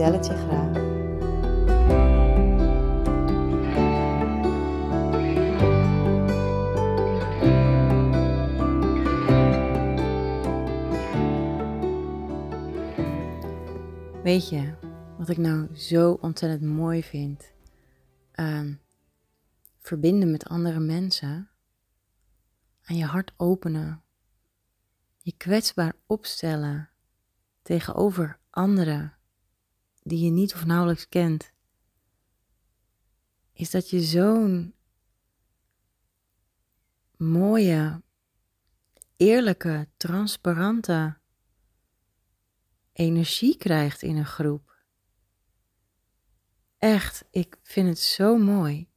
vertel je graag. Weet je wat ik nou zo ontzettend mooi vind? Ehm, verbinden met andere mensen. Aan je hart openen. Je kwetsbaar opstellen tegenover anderen die je niet of nauwelijks kent. Is dat je zo'n mooie, eerlijke, transparante energie krijgt in een groep. Echt, ik vind het zo mooi.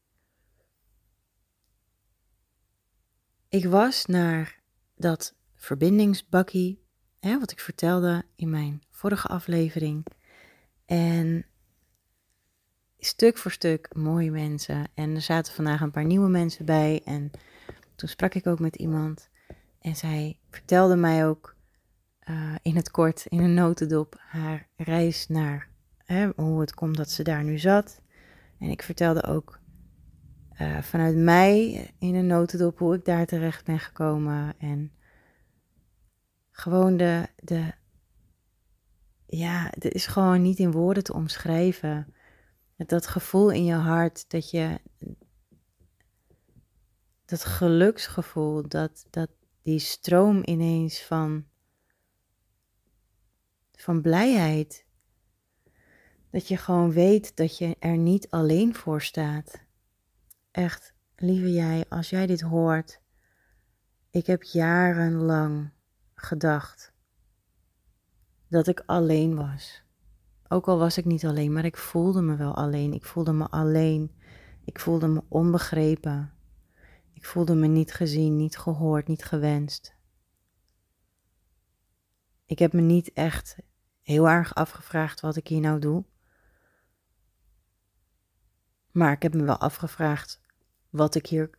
Ik was naar dat verbindingsbakkie, hè, wat ik vertelde in mijn vorige aflevering. En stuk voor stuk mooie mensen. En er zaten vandaag een paar nieuwe mensen bij. En toen sprak ik ook met iemand. En zij vertelde mij ook uh, in het kort, in een notendop, haar reis naar hè, hoe het komt dat ze daar nu zat. En ik vertelde ook uh, vanuit mij in een notendop hoe ik daar terecht ben gekomen. En gewoon de, de ja, het is gewoon niet in woorden te omschrijven. Dat gevoel in je hart dat je, dat geluksgevoel, dat, dat die stroom ineens van van blijheid. Dat je gewoon weet dat je er niet alleen voor staat. Echt, lieve jij, als jij dit hoort, ik heb jarenlang gedacht dat ik alleen was. Ook al was ik niet alleen, maar ik voelde me wel alleen. Ik voelde me alleen. Ik voelde me onbegrepen. Ik voelde me niet gezien, niet gehoord, niet gewenst. Ik heb me niet echt heel erg afgevraagd wat ik hier nou doe. Maar ik heb me wel afgevraagd wat ik hier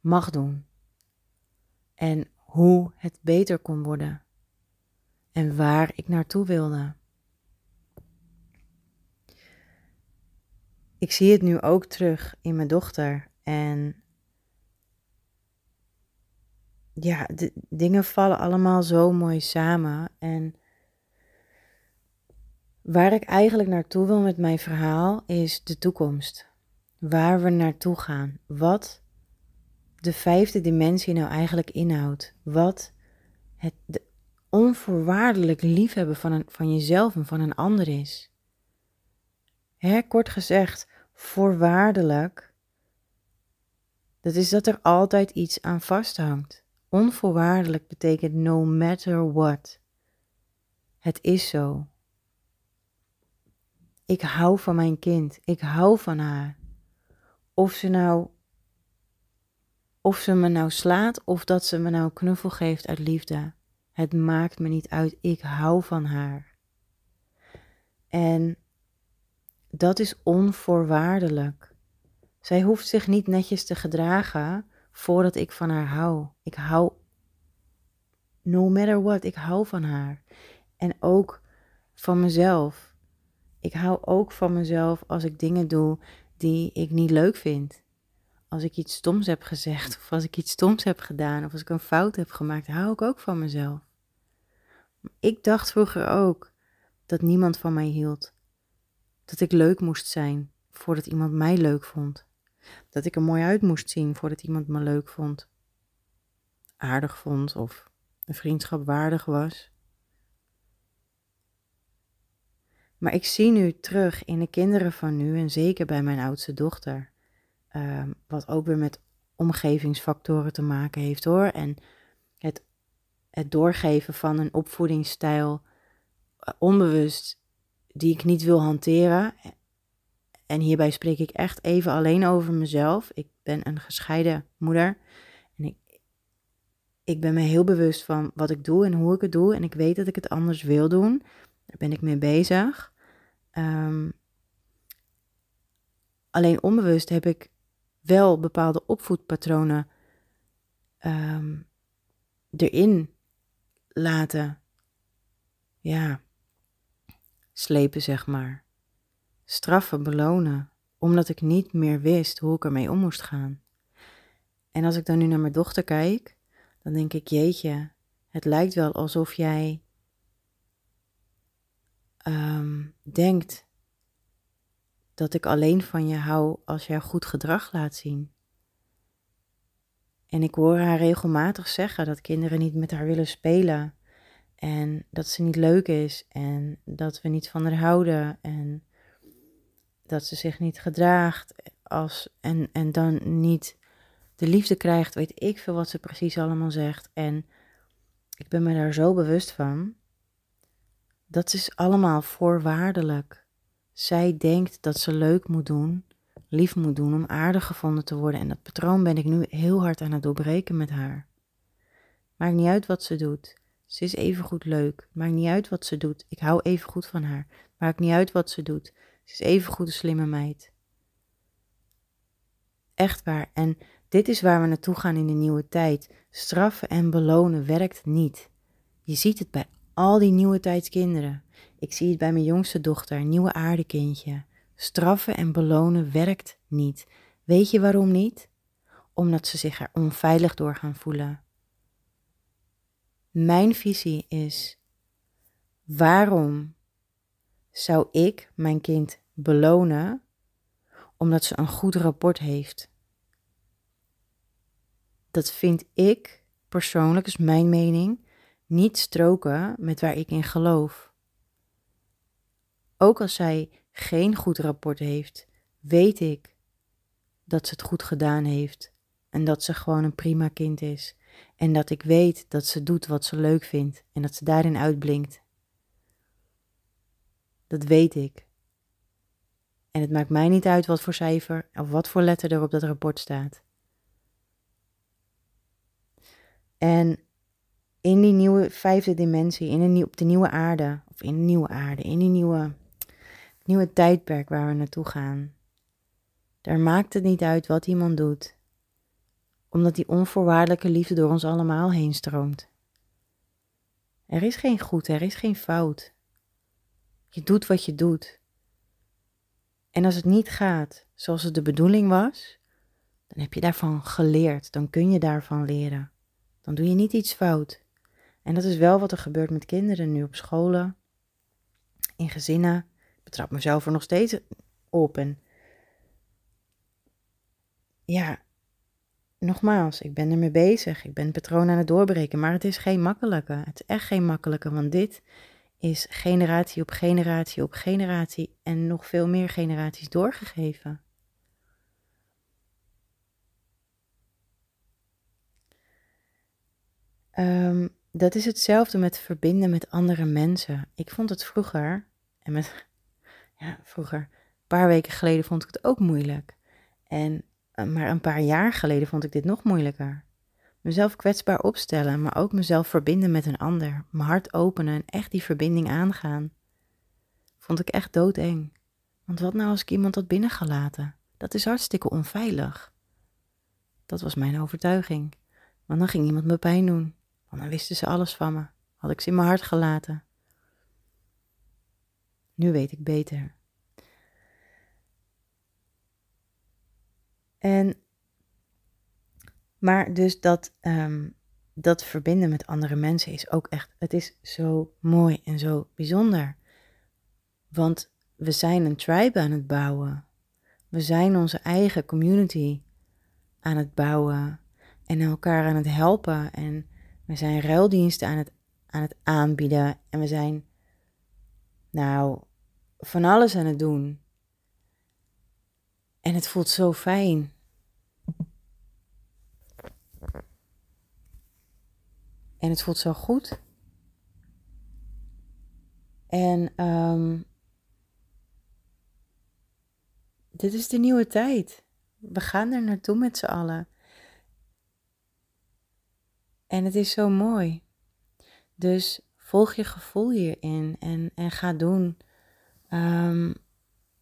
mag doen. En hoe het beter kon worden. En waar ik naartoe wilde. Ik zie het nu ook terug in mijn dochter. En ja, de dingen vallen allemaal zo mooi samen. En Waar ik eigenlijk naartoe wil met mijn verhaal is de toekomst. Waar we naartoe gaan. Wat de vijfde dimensie nou eigenlijk inhoudt. Wat het de onvoorwaardelijk liefhebben van, een, van jezelf en van een ander is. Hè, kort gezegd, voorwaardelijk. Dat is dat er altijd iets aan vasthangt. Onvoorwaardelijk betekent no matter what. Het is zo. Ik hou van mijn kind. Ik hou van haar. Of ze nou. Of ze me nou slaat of dat ze me nou knuffel geeft uit liefde. Het maakt me niet uit. Ik hou van haar. En dat is onvoorwaardelijk. Zij hoeft zich niet netjes te gedragen voordat ik van haar hou. Ik hou, no matter what, ik hou van haar. En ook van mezelf. Ik hou ook van mezelf als ik dingen doe die ik niet leuk vind. Als ik iets stoms heb gezegd, of als ik iets stoms heb gedaan, of als ik een fout heb gemaakt, hou ik ook van mezelf. Ik dacht vroeger ook dat niemand van mij hield. Dat ik leuk moest zijn voordat iemand mij leuk vond. Dat ik er mooi uit moest zien voordat iemand me leuk vond. Aardig vond of een vriendschap waardig was. Maar ik zie nu terug in de kinderen van nu, en zeker bij mijn oudste dochter, ehm, wat ook weer met omgevingsfactoren te maken heeft hoor. En het doorgeven van een opvoedingsstijl, uh, onbewust, die ik niet wil hanteren. En hierbij spreek ik echt even alleen over mezelf. Ik ben een gescheiden moeder. En ik, ik ben me heel bewust van wat ik doe en hoe ik het doe. En ik weet dat ik het anders wil doen. Daar ben ik mee bezig. Um, alleen onbewust heb ik wel bepaalde opvoedpatronen um, erin laten, ja, slepen, zeg maar. Straffen, belonen, omdat ik niet meer wist hoe ik ermee om moest gaan. En als ik dan nu naar mijn dochter kijk, dan denk ik, jeetje, het lijkt wel alsof jij um, denkt dat ik alleen van je hou als jij goed gedrag laat zien. En ik hoor haar regelmatig zeggen dat kinderen niet met haar willen spelen. En dat ze niet leuk is. En dat we niet van haar houden. En dat ze zich niet gedraagt. Als, en, en dan niet de liefde krijgt. Weet ik veel wat ze precies allemaal zegt. En ik ben me daar zo bewust van. Dat is allemaal voorwaardelijk. Zij denkt dat ze leuk moet doen lief moet doen om aardig gevonden te worden. En dat patroon ben ik nu heel hard aan het doorbreken met haar. Maakt niet uit wat ze doet. Ze is even goed leuk. Maakt niet uit wat ze doet. Ik hou even goed van haar. Maakt niet uit wat ze doet. Ze is even goed een slimme meid. Echt waar. En dit is waar we naartoe gaan in de nieuwe tijd. Straffen en belonen werkt niet. Je ziet het bij al die nieuwe tijdskinderen. Ik zie het bij mijn jongste dochter, nieuwe aardekindje. Straffen en belonen werkt niet. Weet je waarom niet? Omdat ze zich er onveilig door gaan voelen. Mijn visie is: waarom zou ik mijn kind belonen omdat ze een goed rapport heeft? Dat vind ik persoonlijk, is mijn mening, niet stroken met waar ik in geloof. Ook als zij geen goed rapport heeft, weet ik dat ze het goed gedaan heeft en dat ze gewoon een prima kind is. En dat ik weet dat ze doet wat ze leuk vindt en dat ze daarin uitblinkt. Dat weet ik. En het maakt mij niet uit wat voor cijfer of wat voor letter er op dat rapport staat. En in die nieuwe vijfde dimensie, in een, op de nieuwe aarde, of in de nieuwe aarde, in die nieuwe nieuwe tijdperk waar we naartoe gaan. Daar maakt het niet uit wat iemand doet, omdat die onvoorwaardelijke liefde door ons allemaal heen stroomt. Er is geen goed, er is geen fout. Je doet wat je doet. En als het niet gaat zoals het de bedoeling was, dan heb je daarvan geleerd, dan kun je daarvan leren. Dan doe je niet iets fout. En dat is wel wat er gebeurt met kinderen nu op scholen, in gezinnen, betrap mezelf er nog steeds op. En ja, nogmaals, ik ben ermee bezig. Ik ben patroon aan het doorbreken. Maar het is geen makkelijke. Het is echt geen makkelijke. Want dit is generatie op generatie op generatie. En nog veel meer generaties doorgegeven. Um, dat is hetzelfde met verbinden met andere mensen. Ik vond het vroeger, en met ja, vroeger, een paar weken geleden vond ik het ook moeilijk. En eh, maar een paar jaar geleden vond ik dit nog moeilijker. Mezelf kwetsbaar opstellen, maar ook mezelf verbinden met een ander. Mijn hart openen en echt die verbinding aangaan. Vond ik echt doodeng. Want wat nou als ik iemand had binnengelaten? Dat is hartstikke onveilig. Dat was mijn overtuiging. Want dan ging iemand me pijn doen. Want dan wisten ze alles van me. Had ik ze in mijn hart gelaten. Nu weet ik beter. En, maar dus dat, um, dat verbinden met andere mensen is ook echt, het is zo mooi en zo bijzonder. Want we zijn een tribe aan het bouwen. We zijn onze eigen community aan het bouwen en elkaar aan het helpen. En we zijn ruildiensten aan het, aan het aanbieden. En we zijn nou, van alles aan het doen. En het voelt zo fijn. En het voelt zo goed. En um, dit is de nieuwe tijd. We gaan er naartoe met z'n allen. En het is zo mooi. Dus volg je gevoel hierin en, en ga doen um,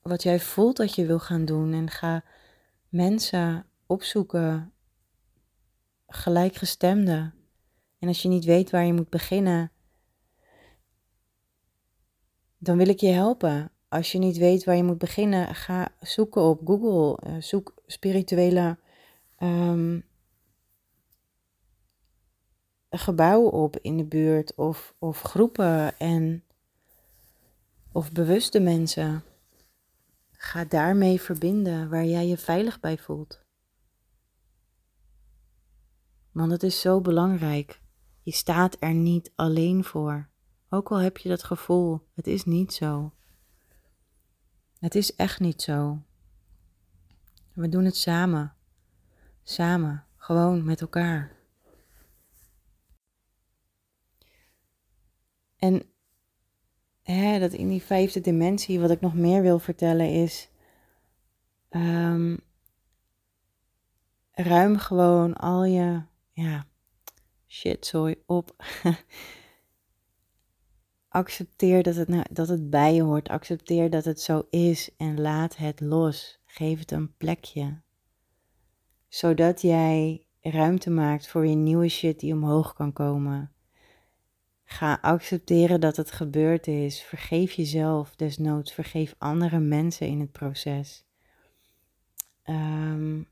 wat jij voelt dat je wil gaan doen. En ga mensen opzoeken, gelijkgestemden. En als je niet weet waar je moet beginnen, dan wil ik je helpen. Als je niet weet waar je moet beginnen, ga zoeken op Google. Uh, zoek spirituele um, gebouwen op in de buurt of, of groepen en of bewuste mensen. Ga daarmee verbinden waar jij je veilig bij voelt. Want het is zo belangrijk. Je staat er niet alleen voor. Ook al heb je dat gevoel, het is niet zo. Het is echt niet zo. We doen het samen. Samen, gewoon met elkaar. En hè, dat in die vijfde dimensie, wat ik nog meer wil vertellen is. Um, ruim gewoon al je ja, shit, sorry, op. Accepteer dat het, nou, dat het bij je hoort. Accepteer dat het zo is en laat het los. Geef het een plekje. Zodat jij ruimte maakt voor je nieuwe shit die omhoog kan komen. Ga accepteren dat het gebeurd is. Vergeef jezelf desnoods. Vergeef andere mensen in het proces. Um,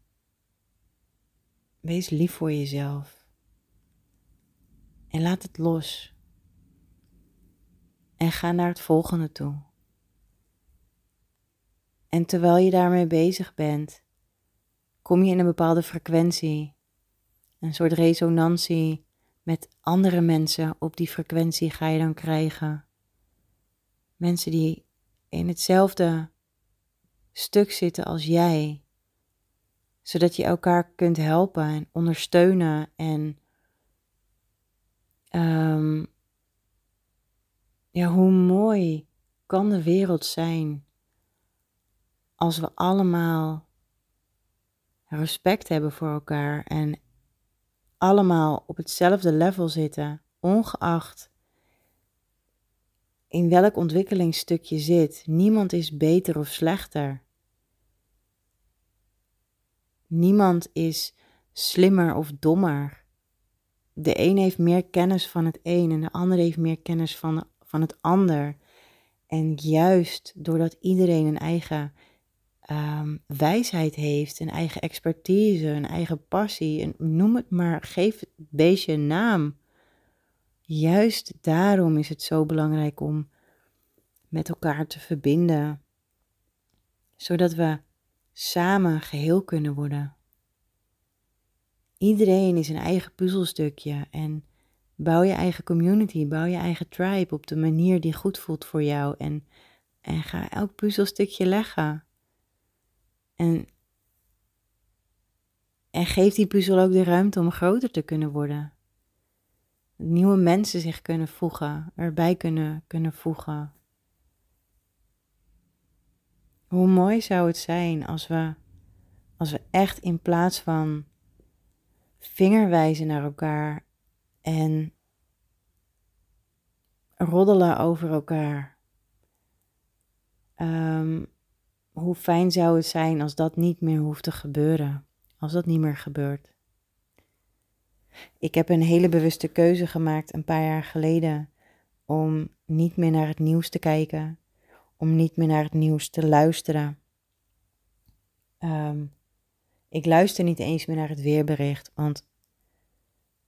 wees lief voor jezelf. En laat het los. En ga naar het volgende toe. En terwijl je daarmee bezig bent, kom je in een bepaalde frequentie, een soort resonantie met andere mensen op die frequentie ga je dan krijgen. Mensen die in hetzelfde stuk zitten als jij, zodat je elkaar kunt helpen en ondersteunen en um, ja, hoe mooi kan de wereld zijn als we allemaal respect hebben voor elkaar en allemaal op hetzelfde level zitten, ongeacht in welk ontwikkelingsstuk je zit. Niemand is beter of slechter. Niemand is slimmer of dommer. De een heeft meer kennis van het een en de ander heeft meer kennis van, van het ander. En juist doordat iedereen een eigen um, wijsheid heeft, een eigen expertise, een eigen passie, noem het maar, geef het beestje een naam. Juist daarom is het zo belangrijk om met elkaar te verbinden, zodat we samen geheel kunnen worden. Iedereen is een eigen puzzelstukje en bouw je eigen community, bouw je eigen tribe op de manier die goed voelt voor jou en, en ga elk puzzelstukje leggen. En, en geef die puzzel ook de ruimte om groter te kunnen worden. Nieuwe mensen zich kunnen voegen, erbij kunnen, kunnen voegen. Hoe mooi zou het zijn als we, als we echt in plaats van vingerwijzen naar elkaar en roddelen over elkaar. Um, hoe fijn zou het zijn als dat niet meer hoeft te gebeuren, als dat niet meer gebeurt. Ik heb een hele bewuste keuze gemaakt een paar jaar geleden om niet meer naar het nieuws te kijken, om niet meer naar het nieuws te luisteren. Um, ik luister niet eens meer naar het weerbericht, want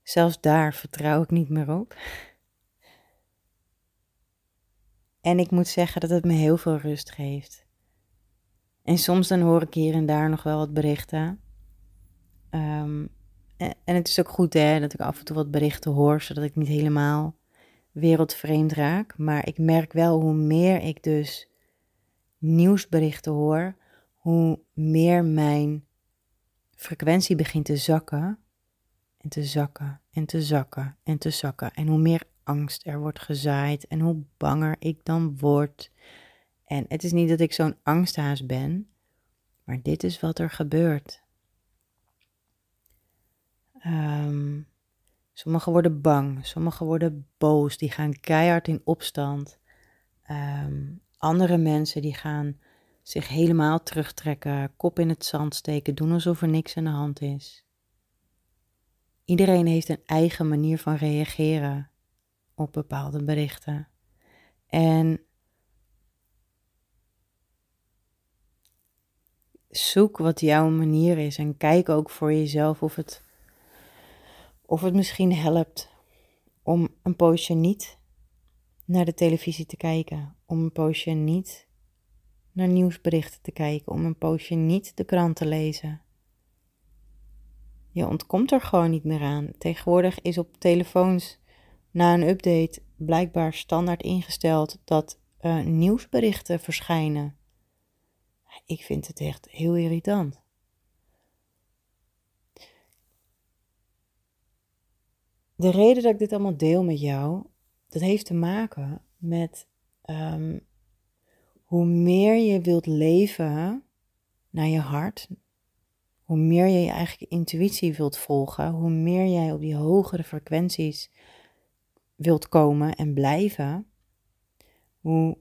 zelfs daar vertrouw ik niet meer op. En ik moet zeggen dat het me heel veel rust geeft. En soms dan hoor ik hier en daar nog wel wat berichten. Ehm, en, het is ook goed hè, dat ik af en toe wat berichten hoor, zodat ik niet helemaal wereldvreemd raak. Maar ik merk wel hoe meer ik dus nieuwsberichten hoor, hoe meer mijn frequentie begint te zakken. En te zakken en te zakken en te zakken. En hoe meer angst er wordt gezaaid en hoe banger ik dan word. En het is niet dat ik zo'n angsthaas ben, Maar dit is wat er gebeurt. Um, sommigen worden bang, sommigen worden boos, die gaan keihard in opstand. Um, andere mensen die gaan zich helemaal terugtrekken, kop in het zand steken, doen alsof er niks aan de hand is. Iedereen heeft een eigen manier van reageren op bepaalde berichten. En zoek wat jouw manier is en kijk ook voor jezelf of het, of het misschien helpt om een poosje niet naar de televisie te kijken, om een poosje niet naar nieuwsberichten te kijken, om een poosje niet de krant te lezen. Je ontkomt er gewoon niet meer aan. Tegenwoordig is op telefoons na een update blijkbaar standaard ingesteld dat uh, nieuwsberichten verschijnen. Ik vind het echt heel irritant. De reden dat ik dit allemaal deel met jou, dat heeft te maken met um, hoe meer je wilt leven naar je hart, hoe meer je je eigen intuïtie wilt volgen, hoe meer jij op die hogere frequenties wilt komen en blijven, hoe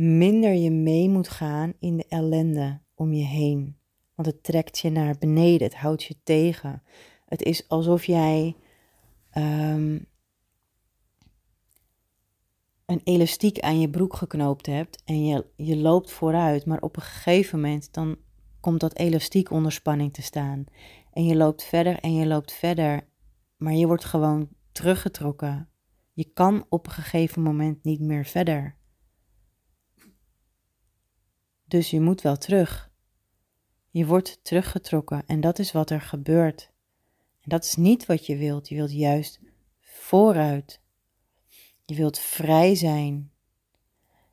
minder je mee moet gaan in de ellende om je heen. Want het trekt je naar beneden, het houdt je tegen. Het is alsof jij ehm, een elastiek aan je broek geknoopt hebt en je, je loopt vooruit, maar op een gegeven moment dan komt dat elastiek onder spanning te staan. En je loopt verder en je loopt verder, maar je wordt gewoon teruggetrokken. Je kan op een gegeven moment niet meer verder. Dus je moet wel terug. Je wordt teruggetrokken en dat is wat er gebeurt. En dat is niet wat je wilt. Je wilt juist vooruit. Je wilt vrij zijn.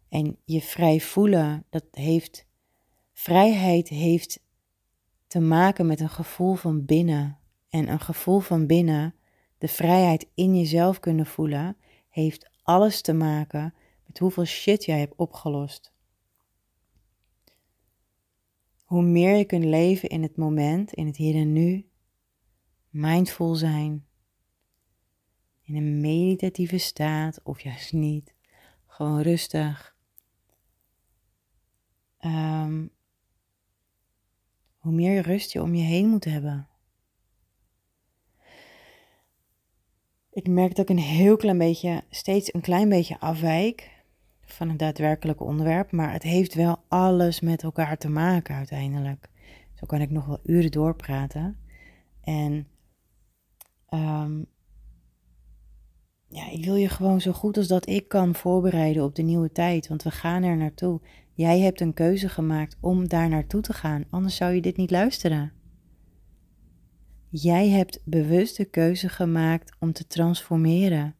En je vrij voelen, dat heeft. Vrijheid heeft te maken met een gevoel van binnen. En een gevoel van binnen, de vrijheid in jezelf kunnen voelen, heeft alles te maken met hoeveel shit jij hebt opgelost. Hoe meer je kunt leven in het moment, in het hier en nu, mindful zijn, in een meditatieve staat of juist niet, gewoon rustig. Um, hoe meer rust je om je heen moet hebben. Ik merk dat ik een heel klein beetje, steeds een klein beetje afwijk van het daadwerkelijke onderwerp, maar het heeft wel alles met elkaar te maken uiteindelijk. Zo kan ik nog wel uren doorpraten. En um, ja, ik wil je gewoon zo goed als dat ik kan voorbereiden op de nieuwe tijd, want we gaan er naartoe. Jij hebt een keuze gemaakt om daar naartoe te gaan, anders zou je dit niet luisteren. Jij hebt bewust de keuze gemaakt om te transformeren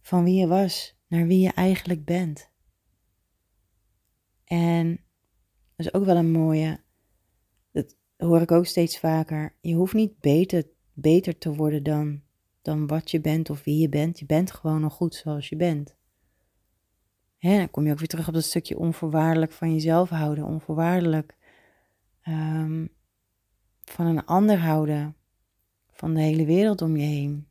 van wie je was naar wie je eigenlijk bent. En dat is ook wel een mooie, dat hoor ik ook steeds vaker. Je hoeft niet beter, beter te worden dan, dan wat je bent of wie je bent. Je bent gewoon nog goed zoals je bent. Hè, dan kom je ook weer terug op dat stukje onvoorwaardelijk van jezelf houden, onvoorwaardelijk ehm, van een ander houden, van de hele wereld om je heen.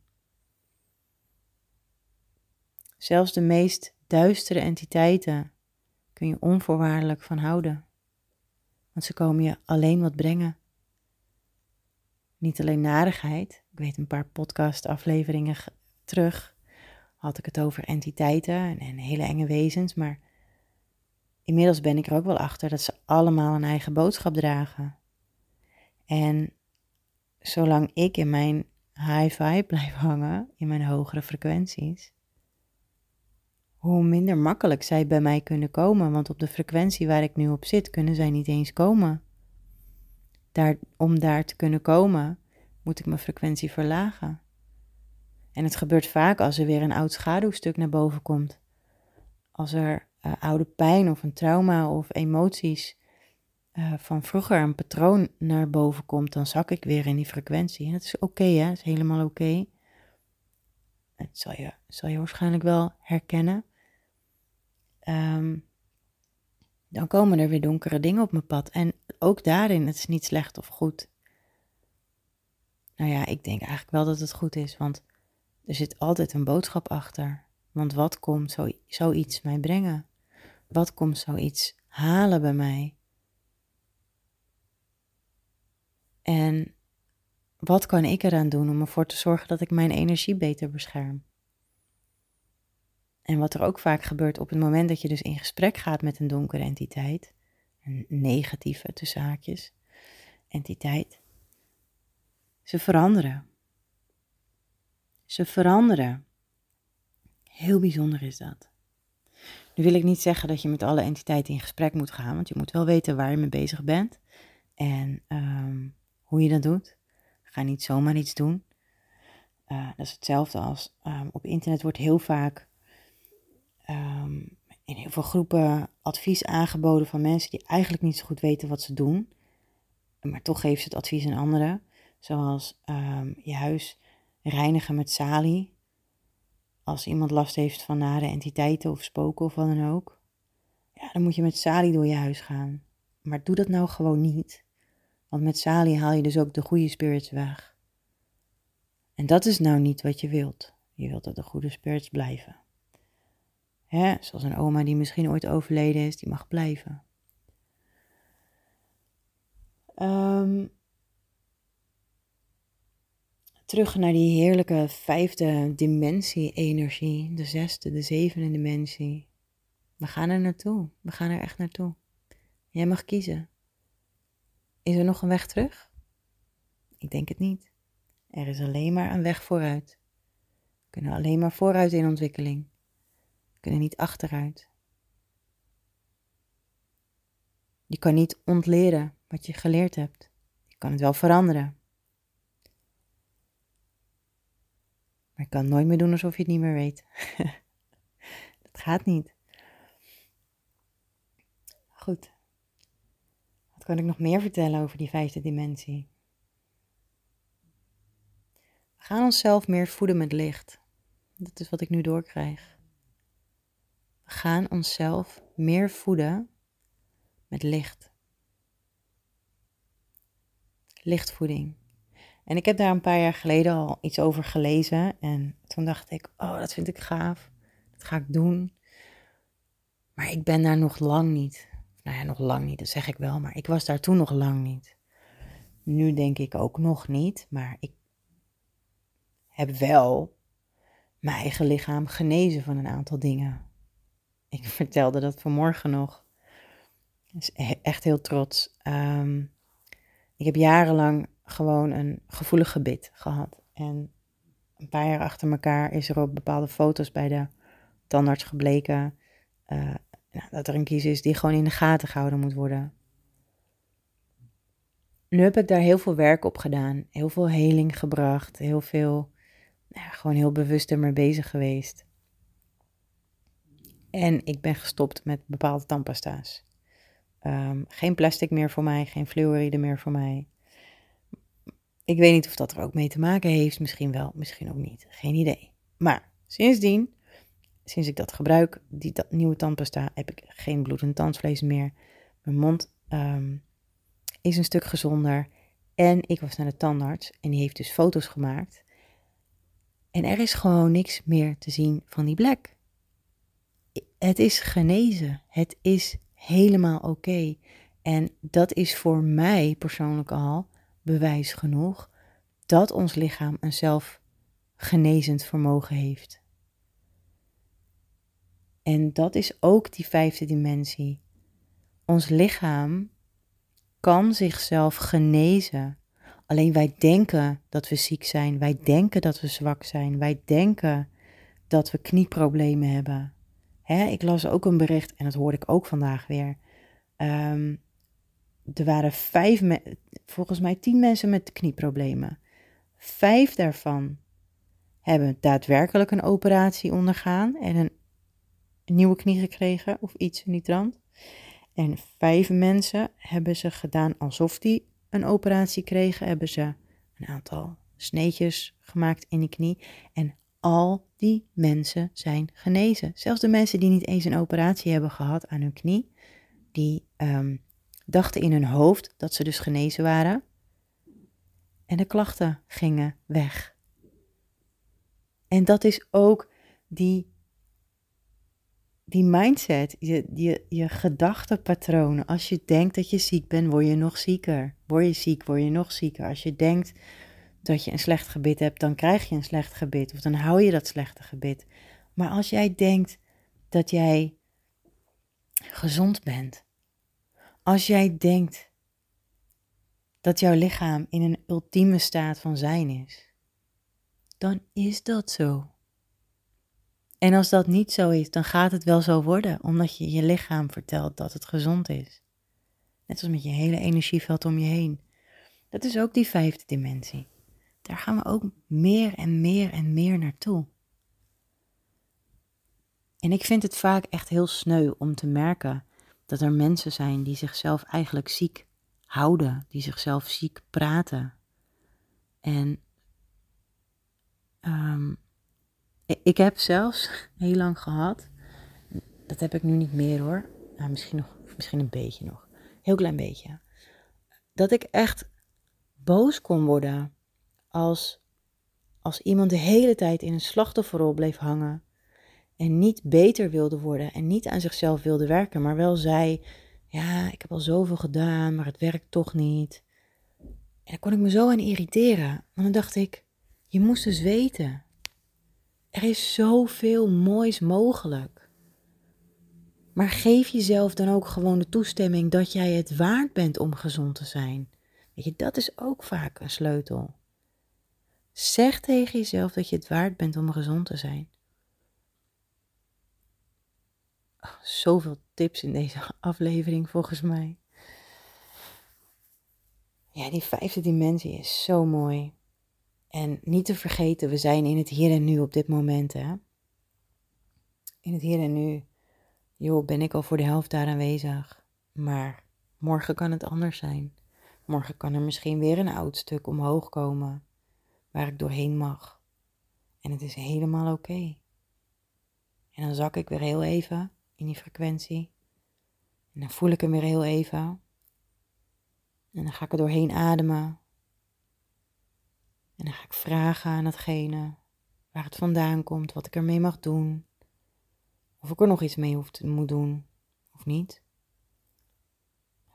Zelfs de meest duistere entiteiten kun je onvoorwaardelijk van houden. Want ze komen je alleen wat brengen. Niet alleen narigheid. Ik weet een paar podcast-afleveringen terug had ik het over entiteiten en, hele enge wezens. Maar inmiddels ben ik er ook wel achter dat ze allemaal een eigen boodschap dragen. En zolang ik in mijn high vibe blijf hangen, in mijn hogere frequenties, hoe minder makkelijk zij bij mij kunnen komen. Want op de frequentie waar ik nu op zit, kunnen zij niet eens komen. Daar, om daar te kunnen komen, moet ik mijn frequentie verlagen. En het gebeurt vaak als er weer een oud schaduwstuk naar boven komt. Als er uh, oude pijn of een trauma of emoties uh, van vroeger een patroon naar boven komt, dan zak ik weer in die frequentie. En dat is oké, hè? Dat is helemaal oké. Okay. Dat zal je, zal je waarschijnlijk wel herkennen. Um, dan komen er weer donkere dingen op mijn pad. En ook daarin, het is niet slecht of goed. Nou ja, ik denk eigenlijk wel dat het goed is, want er zit altijd een boodschap achter. Want wat komt zo, zoiets mij brengen? Wat komt zoiets halen bij mij? En wat kan ik eraan doen om ervoor te zorgen dat ik mijn energie beter bescherm? En wat er ook vaak gebeurt op het moment dat je dus in gesprek gaat met een donkere entiteit, een negatieve tussen haakjes entiteit, ze veranderen. Ze veranderen. Heel bijzonder is dat. Nu wil ik niet zeggen dat je met alle entiteiten in gesprek moet gaan, want je moet wel weten waar je mee bezig bent en um, hoe je dat doet. Ga niet zomaar iets doen. Uh, dat is hetzelfde als um, op internet wordt heel vaak um, in heel veel groepen advies aangeboden van mensen die eigenlijk niet zo goed weten wat ze doen. Maar toch geven ze het advies aan anderen. Zoals je huis reinigen met salie. Als iemand last heeft van nare entiteiten of spoken of wat dan ook. Ja, dan moet je met salie door je huis gaan. Maar doe dat nou gewoon niet. Want met salie haal je dus ook de goede spirits weg. En dat is nou niet wat je wilt. Je wilt dat de goede spirits blijven. Hè, zoals een oma die misschien ooit overleden is, die mag blijven. Um, terug naar die heerlijke vijfde dimensie energie, de zesde, de zevende dimensie. We gaan er naartoe. We gaan er echt naartoe. Jij mag kiezen. Is er nog een weg terug? Ik denk het niet. Er is alleen maar een weg vooruit. We kunnen alleen maar vooruit in ontwikkeling. Kunnen niet achteruit. Je kan niet ontleren wat je geleerd hebt. Je kan het wel veranderen. Maar ik kan nooit meer doen alsof je het niet meer weet. dat gaat niet. Goed. Wat kan ik nog meer vertellen over die vijfde dimensie? We gaan onszelf meer voeden met licht. Dat is wat ik nu doorkrijg. Gaan onszelf meer voeden met licht. Lichtvoeding. En ik heb daar een paar jaar geleden al iets over gelezen. En toen dacht ik, oh, dat vind ik gaaf. Dat ga ik doen. Maar ik ben daar nog lang niet. Nou ja, nog lang niet, dat zeg ik wel. Maar ik was daar toen nog lang niet. Nu denk ik ook nog niet. Maar ik heb wel mijn eigen lichaam genezen van een aantal dingen. Ik vertelde dat vanmorgen nog. e-, echt heel trots. Ehm, ik heb jarenlang gewoon een gevoelig gebit gehad. En een paar jaar achter elkaar is er op bepaalde foto's bij de tandarts gebleken uh, nou, dat er een kies is die gewoon in de gaten gehouden moet worden. Nu heb ik daar heel veel werk op gedaan, heel veel heling gebracht, heel veel, nou, gewoon heel bewust ermee bezig geweest. En ik ben gestopt met bepaalde tandpasta's. Um, geen plastic meer voor mij, geen fluoride meer voor mij. Ik weet niet of dat er ook mee te maken heeft. Misschien wel, misschien ook niet. Geen idee. Maar sindsdien, sinds ik dat gebruik, die nieuwe tandpasta, heb ik geen bloedend tandvlees meer. Mijn mond ehm, is een stuk gezonder. En ik was naar de tandarts en die heeft dus foto's gemaakt. En er is gewoon niks meer te zien van die blek. Het is genezen. Het is helemaal oké. En dat is voor mij persoonlijk al bewijs genoeg dat ons lichaam een zelfgenezend vermogen heeft. En dat is ook die vijfde dimensie. Ons lichaam kan zichzelf genezen. Alleen wij denken dat we ziek zijn. Wij denken dat we zwak zijn. Wij denken dat we knieproblemen hebben. Hè, ik las ook een bericht, en dat hoorde ik ook vandaag weer. Um, er waren volgens mij tien mensen met knieproblemen. Vijf daarvan hebben daadwerkelijk een operatie ondergaan en een, nieuwe knie gekregen of iets in die trant. En vijf mensen hebben ze gedaan alsof die een operatie kregen, hebben ze een aantal sneetjes gemaakt in die knie. En al die mensen zijn genezen. Zelfs de mensen die niet eens een operatie hebben gehad aan hun knie, die ehm, dachten in hun hoofd dat ze dus genezen waren. En de klachten gingen weg. En dat is ook die, die mindset, je, je, je gedachtepatronen. Als je denkt dat je ziek bent, word je nog zieker. Word je ziek, word je nog zieker. Als je denkt dat je een slecht gebit hebt, dan krijg je een slecht gebit. Of dan hou je dat slechte gebit. Maar als jij denkt dat jij gezond bent, als jij denkt dat jouw lichaam in een ultieme staat van zijn is, dan is dat zo. En als dat niet zo is, dan gaat het wel zo worden, omdat je je lichaam vertelt dat het gezond is. Net als met je hele energieveld om je heen. Dat is ook die vijfde dimensie. Daar gaan we ook meer en meer en meer naartoe. En ik vind het vaak echt heel sneu om te merken dat er mensen zijn die zichzelf eigenlijk ziek houden, die zichzelf ziek praten. En um, ik heb zelfs heel lang gehad, dat heb ik nu niet meer hoor, nou, misschien, nog, misschien een beetje nog, heel klein beetje, dat ik echt boos kon worden als, als iemand de hele tijd in een slachtofferrol bleef hangen en niet beter wilde worden en niet aan zichzelf wilde werken, maar wel zei: Ja, ik heb al zoveel gedaan, maar het werkt toch niet. En daar kon ik me zo aan irriteren. Want dan dacht ik: Je moest dus weten. Er is zoveel moois mogelijk. Maar geef jezelf dan ook gewoon de toestemming dat jij het waard bent om gezond te zijn. Weet je, dat is ook vaak een sleutel. Zeg tegen jezelf dat je het waard bent om gezond te zijn. Oh, zoveel tips in deze aflevering volgens mij. Ja, die vijfde dimensie is zo mooi. En niet te vergeten, we zijn in het hier en nu op dit moment. Hè? In het hier en nu. Joh, ben ik al voor de helft daar aanwezig. Maar morgen kan het anders zijn. Morgen kan er misschien weer een oud stuk omhoog komen. Waar ik doorheen mag. En het is helemaal oké. En dan zak ik weer heel even in die frequentie. En dan voel ik hem weer heel even. En dan ga ik er doorheen ademen. En dan ga ik vragen aan hetgene waar het vandaan komt, wat ik ermee mag doen. Of ik er nog iets mee hoef te, moet doen of niet.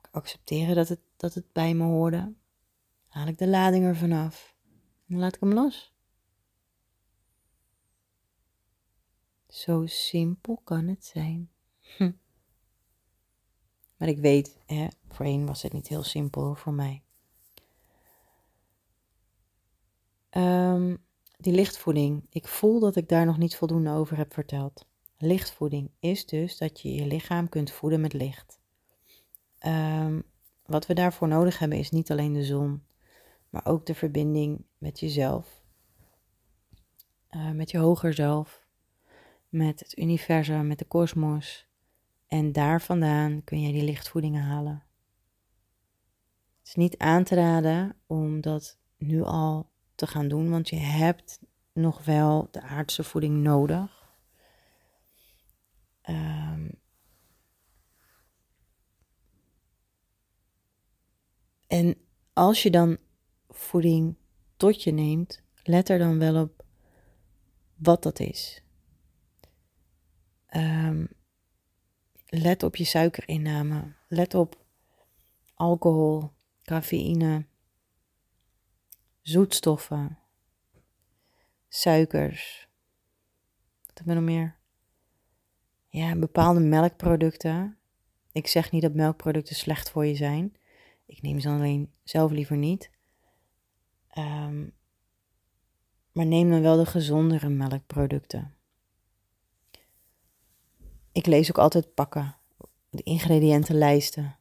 Ik accepteren dat het, dat het bij me hoorde. Haal ik de lading er vanaf. Dan laat ik hem los. Zo simpel kan het zijn. Hm. Maar ik weet, hè, voorheen was het niet heel simpel voor mij. Um, die lichtvoeding. Ik voel dat ik daar nog niet voldoende over heb verteld. Lichtvoeding is dus dat je je lichaam kunt voeden met licht. Um, wat we daarvoor nodig hebben is niet alleen de zon, maar ook de verbinding met jezelf, uh, met je hoger zelf, met het universum, met de kosmos. En daar vandaan kun je die lichtvoeding halen. Het is niet aan te raden om dat nu al te gaan doen, want je hebt nog wel de aardse voeding nodig. Um, en als je dan voeding tot je neemt, let er dan wel op wat dat is. Um, let op je suikerinname. Let op alcohol, cafeïne, zoetstoffen, suikers. Wat hebben nog meer? Ja, bepaalde melkproducten. Ik zeg niet dat melkproducten slecht voor je zijn. Ik neem ze alleen zelf liever niet. Um, maar neem dan wel de gezondere melkproducten. Ik lees ook altijd pakken, de ingrediëntenlijsten.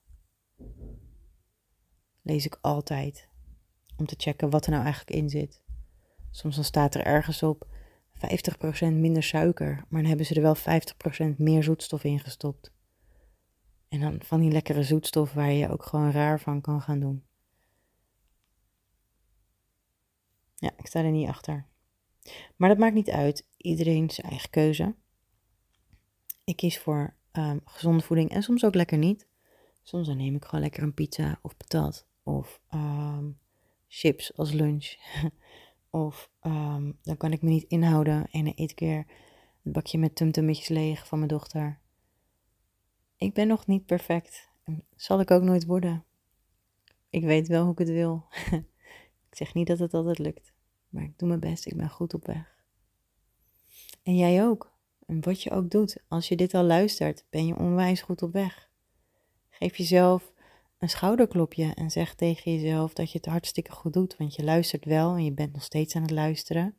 Lees ik altijd om te checken wat er nou eigenlijk in zit. Soms dan staat er ergens op 50% minder suiker, maar dan hebben ze er wel 50% meer zoetstof in gestopt. En dan van die lekkere zoetstof waar je ook gewoon raar van kan gaan doen. Ja, ik sta er niet achter. Maar dat maakt niet uit. Iedereen zijn eigen keuze. Ik kies voor um, gezonde voeding en soms ook lekker niet. Soms dan neem ik gewoon lekker een pizza of patat of ehm, chips als lunch. of ehm, dan kan ik me niet inhouden en dan eet ik weer het bakje met tumtummetjes leeg van mijn dochter. Ik ben nog niet perfect. Zal ik ook nooit worden. Ik weet wel hoe ik het wil. ik zeg niet dat het altijd lukt. Maar ik doe mijn best. Ik ben goed op weg. En jij ook. En wat je ook doet. Als je dit al luistert, ben je onwijs goed op weg. Geef jezelf een schouderklopje en zeg tegen jezelf dat je het hartstikke goed doet. Want je luistert wel en je bent nog steeds aan het luisteren.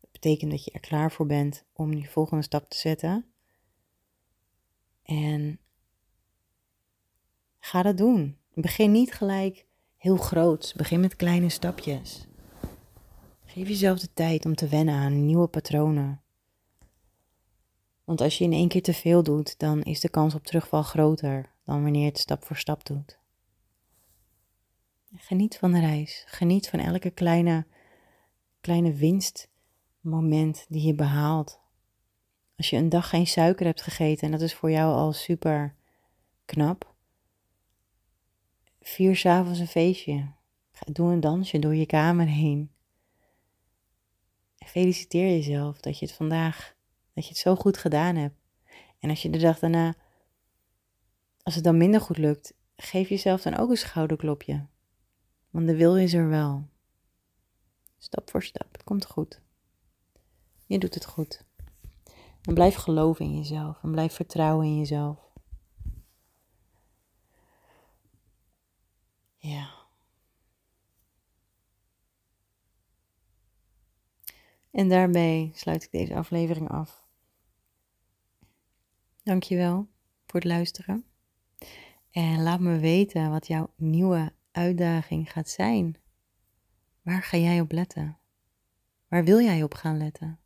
Dat betekent dat je er klaar voor bent om die volgende stap te zetten. En ga dat doen. Begin niet gelijk heel groot. Begin met kleine stapjes. Geef jezelf de tijd om te wennen aan nieuwe patronen. Want als je in één keer te veel doet, dan is de kans op terugval groter dan wanneer je het stap voor stap doet. Geniet van de reis. Geniet van elke kleine, kleine winstmoment die je behaalt. Als je een dag geen suiker hebt gegeten en dat is voor jou al super knap, vier s'avonds een feestje. Doe een dansje door je kamer heen. Feliciteer jezelf dat je het vandaag, dat je het zo goed gedaan hebt. En als je de dag daarna, als het dan minder goed lukt, geef jezelf dan ook een schouderklopje. Want de wil is er wel. Stap voor stap, het komt goed. Je doet het goed. En blijf geloven in jezelf en blijf vertrouwen in jezelf. Ja. En daarbij sluit ik deze aflevering af. Dankjewel voor het luisteren. En laat me weten wat jouw nieuwe uitdaging gaat zijn. Waar ga jij op letten? Waar wil jij op gaan letten?